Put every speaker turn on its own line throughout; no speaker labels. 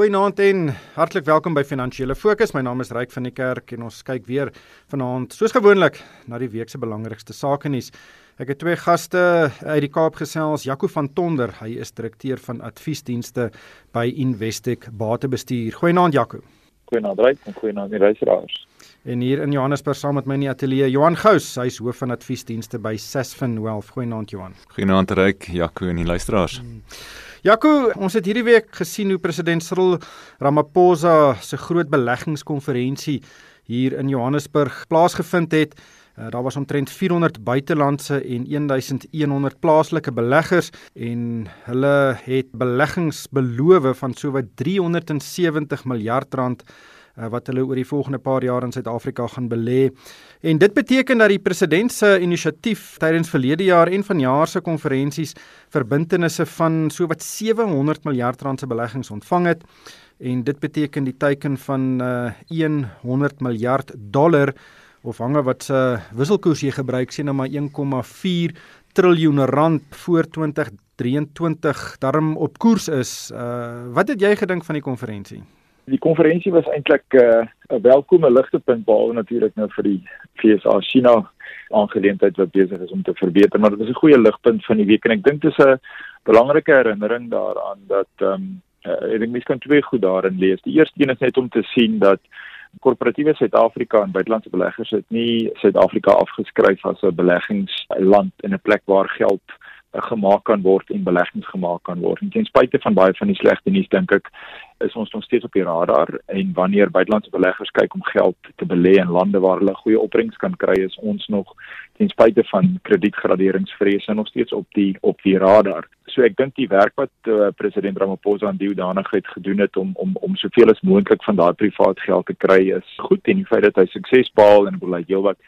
Goeienaand en hartlik welkom by Finansiële Fokus. My naam is Ryk van die Kerk en ons kyk weer vanaand soos gewoonlik na die week se belangrikste sake nuus. Ek het twee gaste uit die Kaap gesels, Jaco van Tonder, hy is direkteur van adviesdienste by Investec Batebestuur. Goeienaand Jaco.
Goeienaand Ryk en goeienaand die reiseraars.
En hier in Johannesburg saam met my in die ateljee Johan Gous, hy is hoof van adviesdienste by Sasfin Wealth. Goeienaand Johan.
Goeienaand Ryk, Jaco en die luisteraars. Hmm.
Jaco, ons het hierdie week gesien hoe president Cyril Ramaphosa se groot beleggingskonferensie hier in Johannesburg plaasgevind het. Uh, daar was omtrent 400 buitelandse en 1100 plaaslike beleggers en hulle het beleggings beloof van sowat 370 miljard rand uh, wat hulle oor die volgende paar jaar in Suid-Afrika gaan belê. En dit beteken dat die president se inisiatief tydens verlede jaar en vanjaar se konferensies verbintenisse van sowat 700 miljard rand se beleggings ontvang het. En dit beteken die teiken van uh, 100 miljard dollar of hange wat se uh, wisselkoers jy gebruik sien nou maar 1,4 triljoen rand voor 2023 darm op koers is. Uh wat het jy gedink van die konferensie?
Die konferensie was eintlik uh, 'n welkome ligtepunt behalwe natuurlik nou vir die FSA China aangeleentheid wat besig is om te verbeter, maar dit was 'n goeie ligpunt van die week en ek dink dit is 'n belangrike herinnering daaraan dat ehm um, uh, ek dink mense kan twee goed daarin lees. Die eerste een is net om te sien dat korporatiewe Suid-Afrika en buitelandse beleggers het nie Suid-Afrika afgeskryf as 'n beleggingsland en 'n plek waar geld uh, gemaak kan word en beleggings gemaak kan word. En ten spyte van baie van die slegte nuus dink ek is ons nog steeds op die radar en wanneer buitelandse beleggers kyk om geld te belê in lande waar hulle goeie opbrengs kan kry is ons nog ten spyte van kredietgraderingsvrese nog steeds op die op die radar. So ek dink die werk wat uh, president Ramaphosa aan die hoedanigheid gedoen het om om om soveel as moontlik van daardie privaat geld te kry is goed en die feit dat hy sukses behaal en wil hy heelwat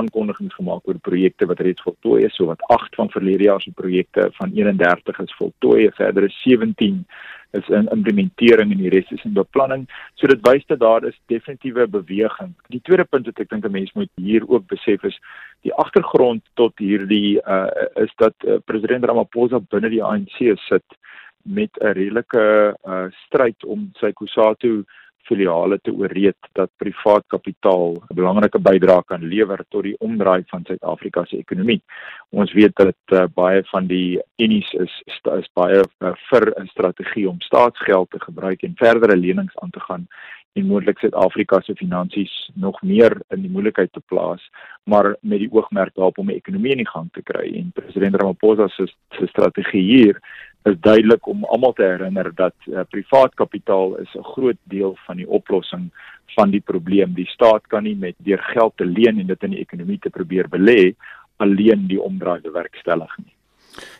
aankondigings gemaak oor projekte wat reeds voltooi is, so wat 8 van verlede jaar se projekte van 31 is voltooi, verdere 17 is in implementering en die res is in beplanning. So dit wys dat daar is definitiewe beweging. Die tweede punt wat ek dink 'n mens moet hier ook besef is die agtergrond tot hierdie uh is dat uh, president Ramaphosa binne die ANC sit met 'n redelike uh stryd om sy Kusatu filiale te ooreed dat privaat kapitaal 'n belangrike bydrae kan lewer tot die omdraai van Suid-Afrika se ekonomie. Ons weet dat uh, baie van die unies is is baie uh, vir 'n strategie om staatsgeld te gebruik en verdere lenings aan te gaan en moontlik Suid-Afrika se finansies nog meer in die moeilikheid te plaas, maar met die oogmerk daarop om die ekonomie in die gang te kry. En president Ramaphosa se strategie hier is duidelik om almal te herinner dat uh, privaat kapitaal is 'n groot deel van die oplossing van die probleem. Die staat kan nie met deur geld te leen en dit in die ekonomie te probeer belê alleen die omdraai bewerkstellig nie.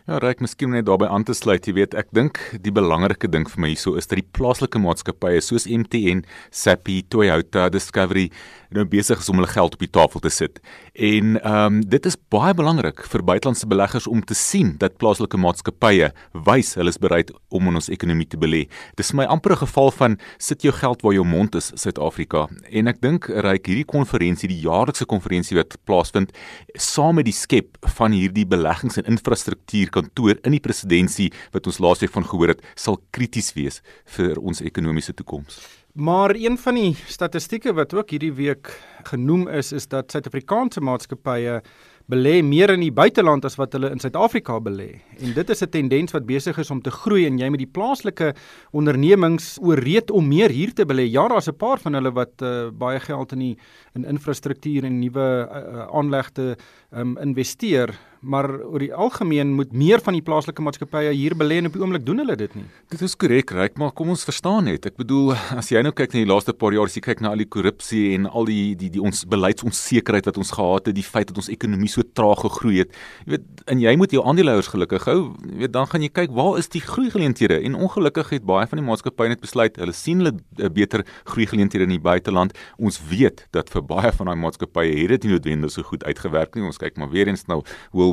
Ja, reik miskien net daarbey aan te sluit. Jy weet, ek dink die belangrike ding vir my hierso is dat die plaaslike maatskappye soos MTN, Sappi, Toyota, Discovery nou besig is om hulle geld op die tafel te sit. En ehm um, dit is baie belangrik vir buitelandse beleggers om te sien dat plaaslike maatskappye wys hulle is bereid om in ons ekonomie te belê. Dis my amper 'n geval van sit jou geld waar jou mond is, Suid-Afrika. En ek dink reik hierdie konferensie, die jaarlikse konferensie wat plaasvind, saam met die skep van hierdie beleggings en infrastruktuur kantoor in die presidentskap wat ons laasweek van gehoor het, sal krities wees vir ons ekonomiese toekoms.
Maar een van die statistieke wat ook hierdie week genoem is, is dat Suid-Afrikaanse maatskappye belê meer in die buiteland as wat hulle in Suid-Afrika belê. En dit is 'n tendens wat besig is om te groei en jy met die plaaslike ondernemings ooreed om meer hier te belê. Ja, daar's 'n paar van hulle wat uh, baie geld in die in infrastruktuur en nuwe uh, aanlegte um, investeer, maar oor die algemeen moet meer van die plaaslike maatskappye hier belê en op die oomblik doen hulle dit nie.
Dit is korrek, reg, maar kom ons verstaan net. Ek bedoel, as jy nou kyk na die laaste paar jaar, as jy kyk na al die korrupsie en al die die die ons beleidsonsekerheid wat ons gehad het, die feit dat ons ekonomie so traag gegroei het. Jy weet, en jy moet jou aandeelhouers gelukkig hou. Jy weet, dan gaan jy kyk waar is die groeigeleenthede? En ongelukkig het baie van die maatskappye net besluit hulle sien hulle eh, beter groeigeleenthede in die buiteland. Ons weet dat vir baie van daai maatskappye het dit nie noodwendig so goed uitgewerk nie. Ons kyk maar weer eens nou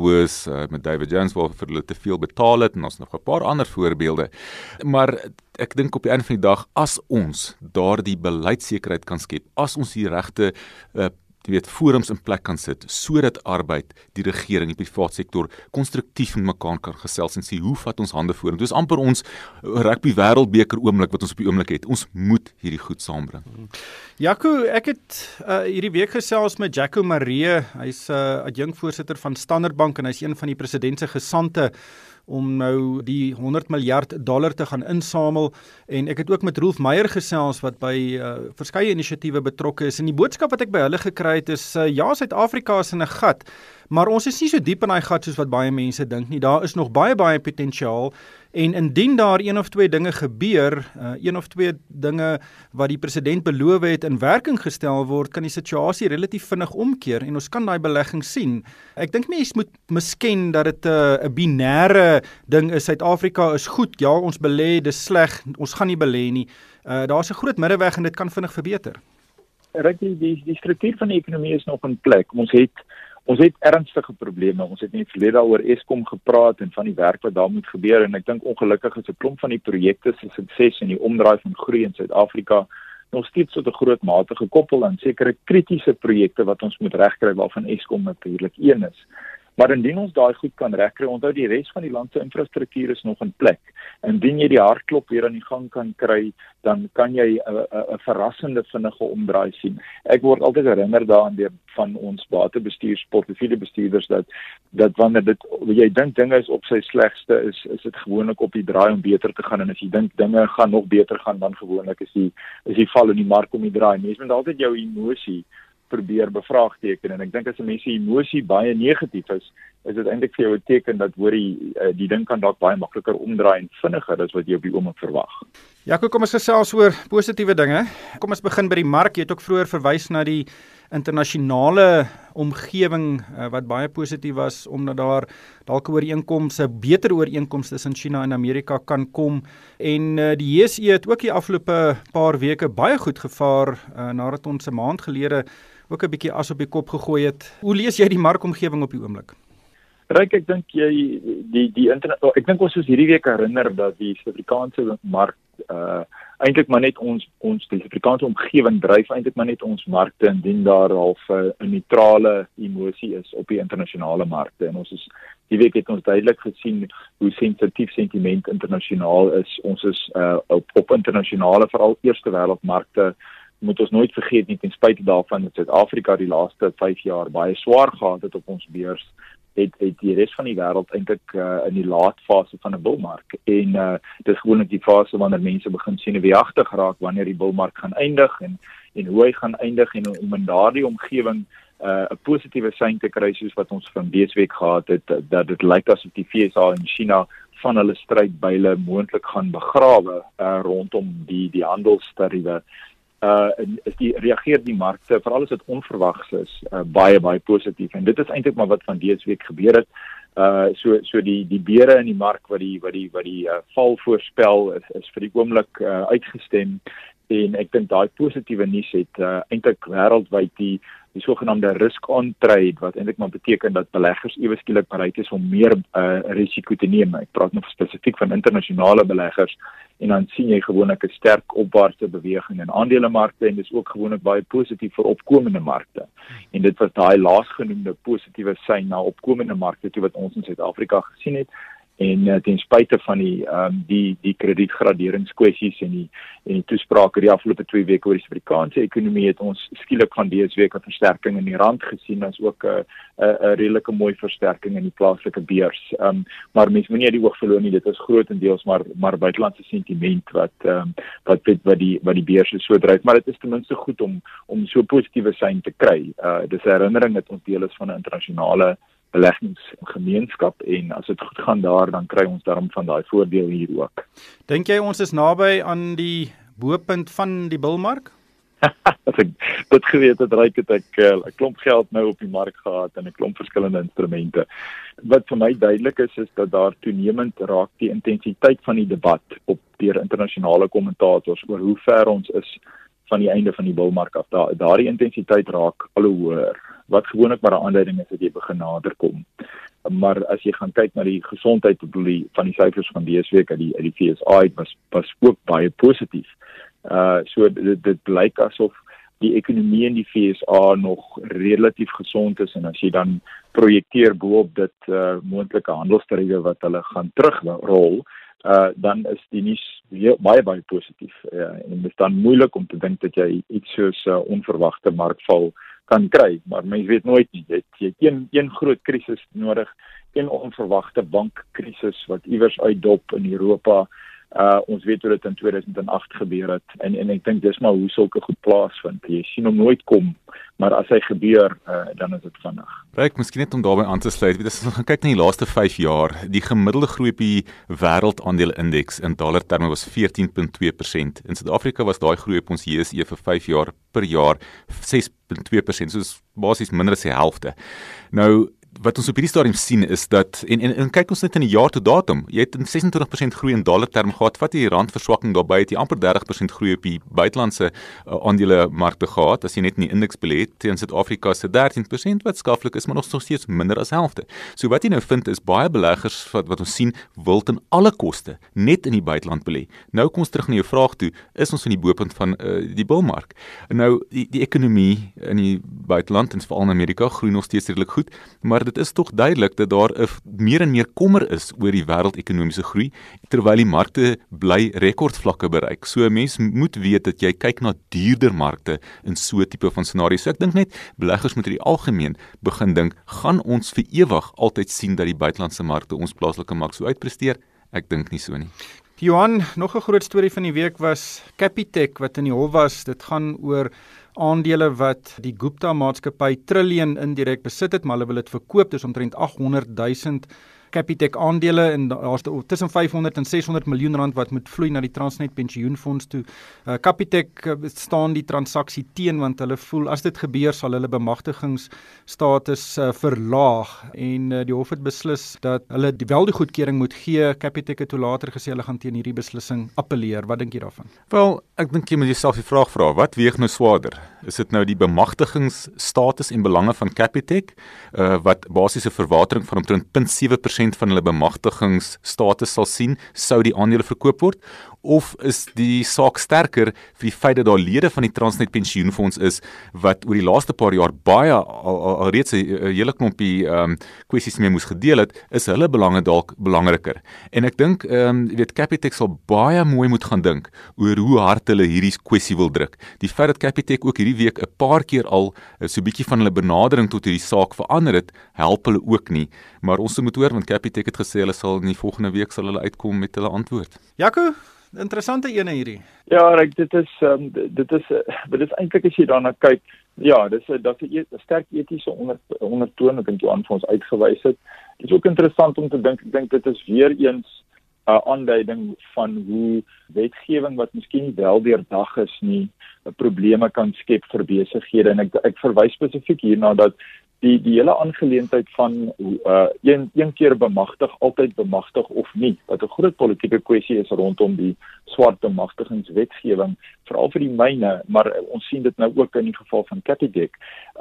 Woolworths uh, met David Jones waar vir hulle te veel betaal het en ons nog 'n paar ander voorbeelde. Maar ek dink op die einde van die dag as ons daardie beleidsekerheid kan skep, as ons die regte uh, jy weet forums in plek kan sit sodat arbeid, die regering, die private sektor konstruktief met mekaar kan gesels en sê hoe vat ons hande vorentoe. Dis amper ons rugby wêreldbeker oomblik wat ons op die oomblik het. Ons moet hierdie goed saambring.
Jaco, ek het uh, hierdie week gesels met Jaco Maree. Hy's 'n uh, adjunkvoorsitter van Standard Bank en hy's een van die president se gesante om nou die 100 miljard dollar te gaan insamel. En ek het ook met Rolf Meyer gesels wat by uh, verskeie inisiatiewe betrokke is. En die boodskap wat ek by hulle gekry het is uh, ja Suid-Afrika is in 'n gat maar ons is nie so diep in daai gat soos wat baie mense dink nie daar is nog baie baie potensiaal En indien daar een of twee dinge gebeur, uh, een of twee dinge wat die president beloof het in werking gestel word, kan die situasie relatief vinnig omkeer en ons kan daai belegging sien. Ek dink mense moet misken dat dit 'n uh, 'n binêre ding is. Suid-Afrika is goed. Ja, ons belê, dis sleg. Ons gaan nie belê nie. Uh, Daar's 'n groot middeweg en dit kan vinnig verbeter.
Ryk die die, die struktuur van die ekonomie is nog in plek. Ons het Ons het ernstige probleme. Ons het net verlede daaroor Eskom gepraat en van die werk wat daar moet gebeur en ek dink ongelukkig is 'n klomp van die projekte se sukses en die omdraai van groei in Suid-Afrika nog steeds tot 'n groot mate gekoppel aan sekere kritiese projekte wat ons moet regkry waarvan Eskom natuurlik een is. Maar indien ons daai goed kan regkry, onthou die res van die land se infrastruktuur is nog in plek. Indien jy die hartklop weer aan die gang kan kry, dan kan jy 'n verrassende vinnige omdraai sien. Ek word altyd herinner daaraan deur van ons batebestuurs portefeulje bestuurders dat dat wanneer dit jy dink dinge is op sy slegste is is dit gewoonlik op die draai om beter te gaan en as jy dink dinge gaan nog beter gaan dan gewoonlik is die is die val in die mark om die draai. Mense moet altyd jou emosie probeer bevraagteken en ek dink as 'n mens se emosie baie negatief is, is dit eintlik vir jou 'n teken dat hoor die eh, die ding kan dalk baie makliker omdraai en vinniger as wat jy op die oomblik verwag.
Ja, kom ons gesels oor positiewe dinge. Kom ons begin by die mark. Jy het ook vroeër verwys na die internasionale omgewing uh, wat baie positief was omdat daar dalk ooreenkomste, beter ooreenkomste tussen China en Amerika kan kom en uh, die JSE het ook die afgelope paar weke baie goed gevaar uh, nadat ons 'n maand gelede ook 'n bietjie as op die kop gegooi het. Hoe lees jy die markomgewing op die oomblik?
Ryk, ek dink jy die die internet oh, ek dink ons is hierdie week herinner dat die Suid-Afrikaanse mark uh eintlik maar net ons ons die Suid-Afrikaanse omgewing dryf eintlik maar net ons markte indien daar half 'n uh, neutrale emosie is op die internasionale markte en ons is die week het ons duidelik gesien hoe sensitief sentiment internasionaal is. Ons is uh op, op internasionale veral eerste wêreldmarkte moet ons nooit vergeet nie ten spyte daarvan dat Suid-Afrika die laaste 5 jaar baie swaar gehad het op ons beurs het het die res van die wêreld eintlik uh, in die laat fase van 'n bullmark en uh, dis gewoonlik die fase wanneer mense begin sien wie agter geraak wanneer die bullmark gaan eindig en en hoe hy gaan eindig en om in daardie omgewing uh, 'n uh, positiewe sein te kry soos wat ons van dese week gehad het dat dit lyk asof die FSA en China van hulle strydbyle moontlik gaan begrawe uh, rondom die die handelstariewe uh is die reageer die markte veral as dit onverwags is uh, baie baie positief. En dit is eintlik maar wat van dese week gebeur het. Uh so so die die beere in die mark wat die wat die wat die uh, val voorspel is is vir die oomblik uh, uitgestem en ek dink daai positiewe nuus het uh, eintlik wêreldwyd die die sogenaamde risk on trade wat eintlik maar beteken dat beleggers ewe skielik bereid is om meer uh, risiko te neem. Ek praat nou spesifiek van internasionale beleggers en dan sien jy gewoonlik 'n sterk opwaartse beweging in aandelemarkte en dis ook gewoonlik baie positief vir opkomende markte. En dit was daai laasgenoemde positiewe sein na opkomende markte toe wat ons in Suid-Afrika gesien het en uh, ten spyte van die ehm um, die die kredietgraderingskwessies en die en die toesprake die afgelope 2 weke oor die Suid-Afrikaanse ekonomie het ons skielik van dese week 'n versterking in die rand gesien as ook 'n 'n 'n redelike mooi versterking in die plaaslike beurs. Ehm um, maar mense moenie die oog verloor nie, dit is grootendeels maar maar buitelandse sentiment wat ehm um, wat wat wat die wat die beurs so dryf, maar dit is ten minste goed om om so positiewe sein te kry. Uh dis 'n herinnering dat ons deel is van 'n internasionale beleggingsgemeenskap en as dit goed gaan daar dan kry ons daarom van daai voordeel hier ook.
Dink jy ons is naby aan die boepunt van die bilmark?
as ek dit geweet het, reik het ek eh, 'n uh, klomp geld nou op die mark gehad en 'n klomp verskillende instrumente. Wat vir my duidelik is is dat daar toenemend raak die intensiteit van die debat op deur internasionale kommentators oor hoe ver ons is van die einde van die bilmark af. Daar daardie intensiteit raak al hoe hoër wat gewoonlik maar 'n aanduiding is dat jy begin naderkom. Maar as jy gaan kyk na die gesondheid van die syfers van dese week uit die uit die FSA was was ook baie positief. Uh so dit, dit blyk asof die ekonomie in die FSA nog relatief gesond is en as jy dan projekteer bo-op dit uh, moontlike handelsstryde wat hulle gaan terugrol uh dan is die nuus baie baie positief. Ja, en dit is dan moeilik om te dink dat jy iets soos 'n uh, onverwagte markval kan kry, maar mens weet nooit nie. Jy het een een groot krisis nodig, een onverwagte bankkrisis wat iewers uitdop in Europa Uh ons weet hoe dit in 2008 gebeur het en en ek dink dis maar hoe sulke goed plaasvind. Jy sien hom nooit kom, maar as hy gebeur, uh dan is dit vinnig.
Ryk, miskien net om daarbey aan te sluit. Weet as ons gaan kyk na die laaste 5 jaar, die gemiddelde groei op die wêreldaandeleindeks in dollar terme was 14.2%. In Suid-Afrika was daai groei op ons JSE vir 5 jaar per jaar 6.2%, soos basies minder as die helfte. Nou wat ons op hierdie stadium sien is dat en en, en kyk ons net in die jaar tot datum, jy het 'n 26% groei in dollar terme gehad, wat die randverswakking daarbey het jy amper 30% groei op die buitelandse uh, aandele markte gehad as jy net in die indeks belê het teen Suid-Afrika se 13% wat skaaflik is, maar nog steeds minder as helfte. So wat jy nou vind is baie beleggers wat wat ons sien wil ten alle koste net in die buiteland belê. Nou kom ons terug na jou vraag toe, is ons in die bopunt van uh, die bullmark? Nou die die ekonomie in die buiteland en veral in Amerika groei nog steeds redelik goed, maar dit is tog duidelik dat daar 'n meer en meer kommer is oor die wêreldekonomiese groei terwyl die markte bly rekordvlakke bereik. So 'n mens moet weet dat jy kyk na duurder markte in so 'n tipe van scenario. So ek dink net beleggers moet in die algemeen begin dink, gaan ons vir ewig altyd sien dat die buitelandse markte ons plaaslike mark so uitpresteer? Ek dink nie so nie.
Johan, nog 'n groot storie van die week was Capitec wat in die hof was. Dit gaan oor aandele wat die Gupta maatskappy triljoen indirek besit het, maar hulle wil dit verkoop, dis omtrent 800 000 Capitec aandele en daar's tussen 500 en 600 miljoen rand wat moet vloei na die Transnet pensioenfonds toe. Uh, Capitec uh, staan die transaksie teen want hulle voel as dit gebeur sal hulle bemagtigingsstatus uh, verlaag en uh, die hof het beslis dat hulle die wel die goedkeuring moet gee. Capitec het toe later gesê hulle gaan teen hierdie beslissing appeleer. Wat dink jy daarvan?
Wel, ek dink jy moet jouself die vraag vra, wat weeg nou swaarder? Is dit nou die bemagtigingsstatus en belange van Capitec uh, wat basiese verwatering van omtrent 0.7% 10% van hulle bemagtigingsstatus sal sien, sou die aandele verkoop word of is die saak sterker vir die feit dat daar lede van die Transnet pensioenfonds is wat oor die laaste paar jaar baie al, al, al reeds 'n hele klompie ehm um, kwessies mee moes gedeel het, is hulle belange dalk belangriker. En ek dink ehm um, weet Capitec sal baie mooi moet gaan dink oor hoe hard hulle hierdie kwessie wil druk. Die feit dat Capitec ook hierdie week 'n paar keer al eh, so 'n bietjie van hulle benadering tot hierdie saak verander het, help hulle ook nie. Maar ons moet hoor want Capitec het gesê hulle sal in die volgende week sal hulle uitkom met hulle antwoord.
Jaco interessante ene hierdie.
Ja, ek dit is um, dit is dit is eintlik as jy daarna kyk, ja, dis 'n dat 'n e sterk etiese onder ondertoon wat Johan vir ons uitgewys het. Dit is ook interessant om te dink, ek dink dit is weer eens 'n uh, aanduiding van hoe wetgewing wat miskien nie wel deurdag is nie, probleme kan skep vir besighede en ek ek verwys spesifiek hierna dat die die hele aangeleentheid van uh een een keer bemagtig altyd bemagtig of nie wat 'n groot politieke kwessie is rondom die swart bemagtigingswetgewing veral vir die myne maar uh, ons sien dit nou ook in die geval van Capitec.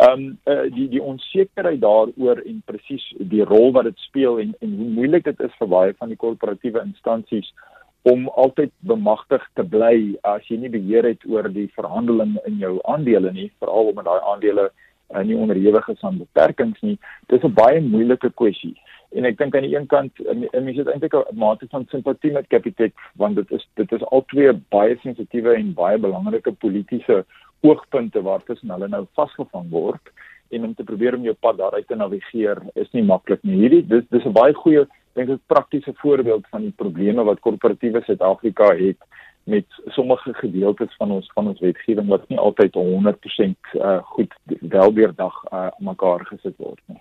Um uh die die onsekerheid daaroor en presies die rol wat dit speel en en hoe moeilik dit is vir baie van die korporatiewe instansies om altyd bemagtig te bly as jy nie beheer het oor die verhandeling in jou aandele nie veral omdat daai aandele uh, nie onderhewig is aan beperkings nie. Dis 'n baie moeilike kwessie. En ek dink aan die een kant mense het eintlik 'n mate van simpatie met Capitec want dit is dit is al twee baie sensitiewe en baie belangrike politieke oogpunte waartussen hulle nou vasgevang word en om te probeer om jou pad daaruit te navigeer is nie maklik nie. Hierdie dis dis 'n baie goeie dink ek praktiese voorbeeld van die probleme wat korporatiewe Suid-Afrika het met sommige gedeeltes van ons van ons wetgewing wat nie altyd 100% uh, goed welbeerdag uh, mekaar gesit word nie.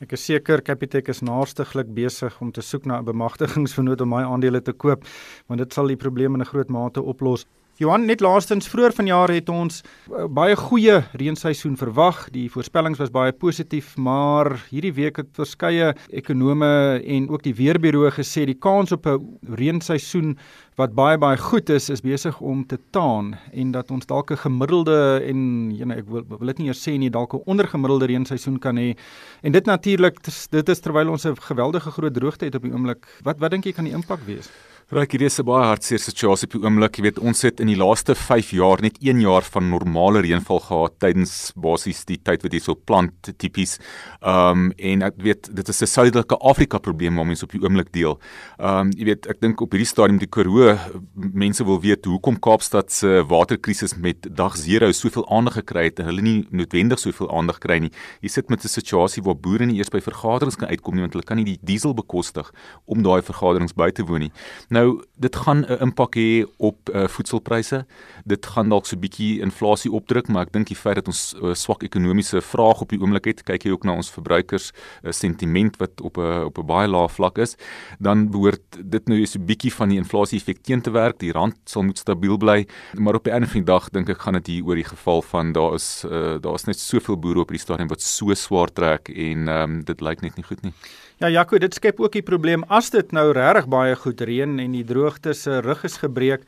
Ek is seker Capitec is naarstiglik besig om te soek na 'n bemagtigingsvernoot om my aandele te koop, want dit sal die probleem in 'n groot mate oplos. Johan, net laastens vroeër vanjaar het ons uh, baie goeie reenseisoen verwag. Die voorspellings was baie positief, maar hierdie week het verskeie ekonome en ook die weerbureau gesê die kans op 'n reenseisoen wat baie baie goed is is besig om te taan en dat ons dalk 'n gemiddelde en know ek wil wil dit nie eers sê nie dalk 'n ondergemiddelde reenseisoen kan hê. En dit natuurlik dit is terwyl ons 'n geweldige groot droogte het op die oomblik. Wat wat dink jy kan die impak wees?
Raak hierdie is 'n baie hartseer situasie op die oomblik. Jy weet, ons het in die laaste 5 jaar net 1 jaar van normale reënval gehad tydens basies die tyd wat hier so plant tipies. Um en ek weet dit is 'n suidelike Afrika probleem wat mense op die oomblik deel. Um jy weet, ek dink op hierdie stadium die Karoo mense wil weet hoekom Kaapstad se waterkrisis met dag 0 soveel aandag gekry het en hulle nie noodwendig soveel aandag kry nie. Jy sit met 'n situasie waar boere nie eers by vergaderings kan uitkom nie want hulle kan nie die diesel bekostig om daai vergaderings by te woon nie. Nou, Nou dit gaan 'n impak hê op uh, voedselpryse. Dit gaan dalk so 'n bietjie inflasie opdruk, maar ek dink die feit dat ons uh, swak ekonomiese vraag op die oomblik het, kyk jy ook na ons verbruikers uh, sentiment wat op 'n op 'n baie lae vlak is, dan behoort dit nou so 'n bietjie van die inflasie effek teen te werk. Die rand sal moet stabiel bly, maar op 'n ander van die dag dink ek gaan dit hier oor die geval van daar is uh, daar is net soveel boere op hierdie stadium wat so swaar trek en um, dit lyk net nie goed nie.
Ja, Jaco, dit skep ook die probleem as dit nou regtig baie goed reën en die droogte se rug is gebreek,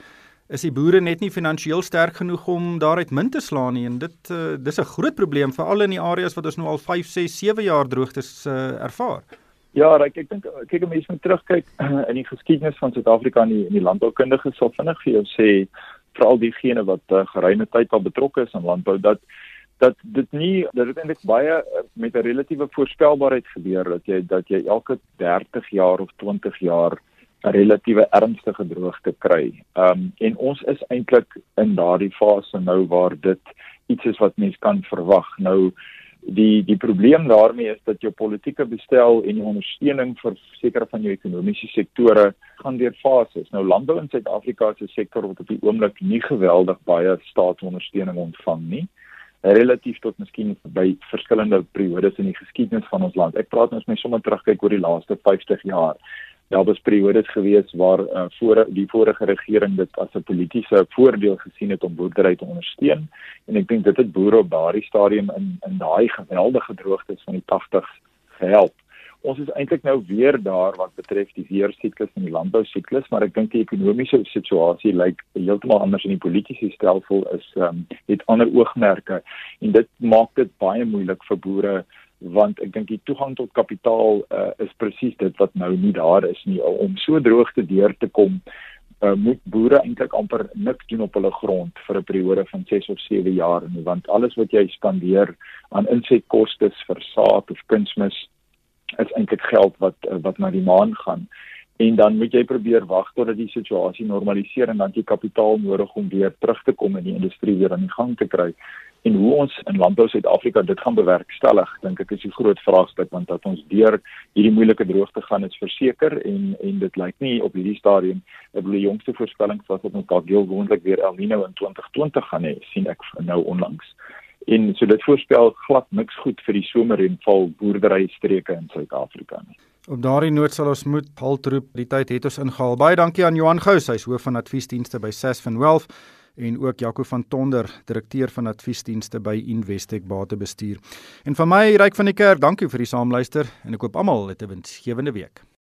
is die boere net nie finansiëel sterk genoeg om daaruit min te slaan nie en dit uh, dis 'n groot probleem veral in die areas wat ons nou al 5, 6, 7 jaar droogtes uh, ervaar.
Ja, ek ek dink kyk 'n mens moet terugkyk in die geskiedenis van Suid-Afrika en die, die landboukundiges sal vinnig vir jou sê veral diegene wat uh, geruime tyd al betrokke is aan landbou dat dat dit nie dat dit eintlik baie eh, met 'n relatiewe voorspelbaarheid gebeur dat jy dat jy elke 30 jaar of 20 jaar 'n relatiewe ernstige droogte kry. Um en ons is eintlik in daardie fase nou waar dit iets is wat mens kan verwag. Nou die die probleem daarmee is dat jou politieke bestel en die ondersteuning vir sekere van jou ekonomiese sektore gaan deur fases. Nou landbou in Suid-Afrika is 'n sektor wat op die oomblik nie geweldig baie staatsondersteuning ontvang nie relatief tot miskien by verskillende periodes in die geskiedenis van ons land. Ek praat ons net sommer terugkyk oor die laaste 50 jaar. Daar was periodes gewees waar uh, voor die vorige regering dit as 'n politieke voordeel gesien het om boerdery te ondersteun en ek dink dit het boere op daardie stadium in in daai geweldige droogtes van die 80s gehelp ons is eintlik nou weer daar wat betref die weersiklus en die landbou siklus, maar ek dink die ekonomiese situasie lyk heeltemal anders en die politieke stelsel is um, het ander oogmerke en dit maak dit baie moeilik vir boere want ek dink die toegang tot kapitaal uh, is presies dit wat nou nie daar is nie. Om so droog te deur te kom uh, moet boere eintlik amper niks doen op hulle grond vir 'n periode van 6 of 7 jaar nie want alles wat jy spandeer aan insetkoste vir saad of kunsmis is eintlik geld wat wat na die maan gaan. En dan moet jy probeer wag totdat die situasie normaliseer en dan jy kapitaal nodig om weer terug te kom in die industrie weer aan die gang te kry. En hoe ons in landbou Suid-Afrika dit gaan bewerkstellig dink ek is 'n groot vraagstuk want dat ons deur hierdie moeilike droogte gaan is verseker en en dit lyk nie op hierdie stadium ek bedoel die jongste voorspellings was dat ons dalk heel gewoonlik weer El Niño in 2020 gaan hê sien ek nou onlangs en so dit voorspel glad niks goed vir die somerreënval boerderystreke in Suid-Afrika nie.
Op daardie noot sal ons moet haltroep. Die tyd het ons ingehaal. Baie dankie aan Johan Gous, hy's hoof van adviesdienste by Sasfin Wealth en ook Jaco van Tonder, direkteur van adviesdienste by Investec Batebestuur. En vir my, Ryk van die Kerk, dankie vir die saamluister en ek hoop almal het 'n winsgewende week.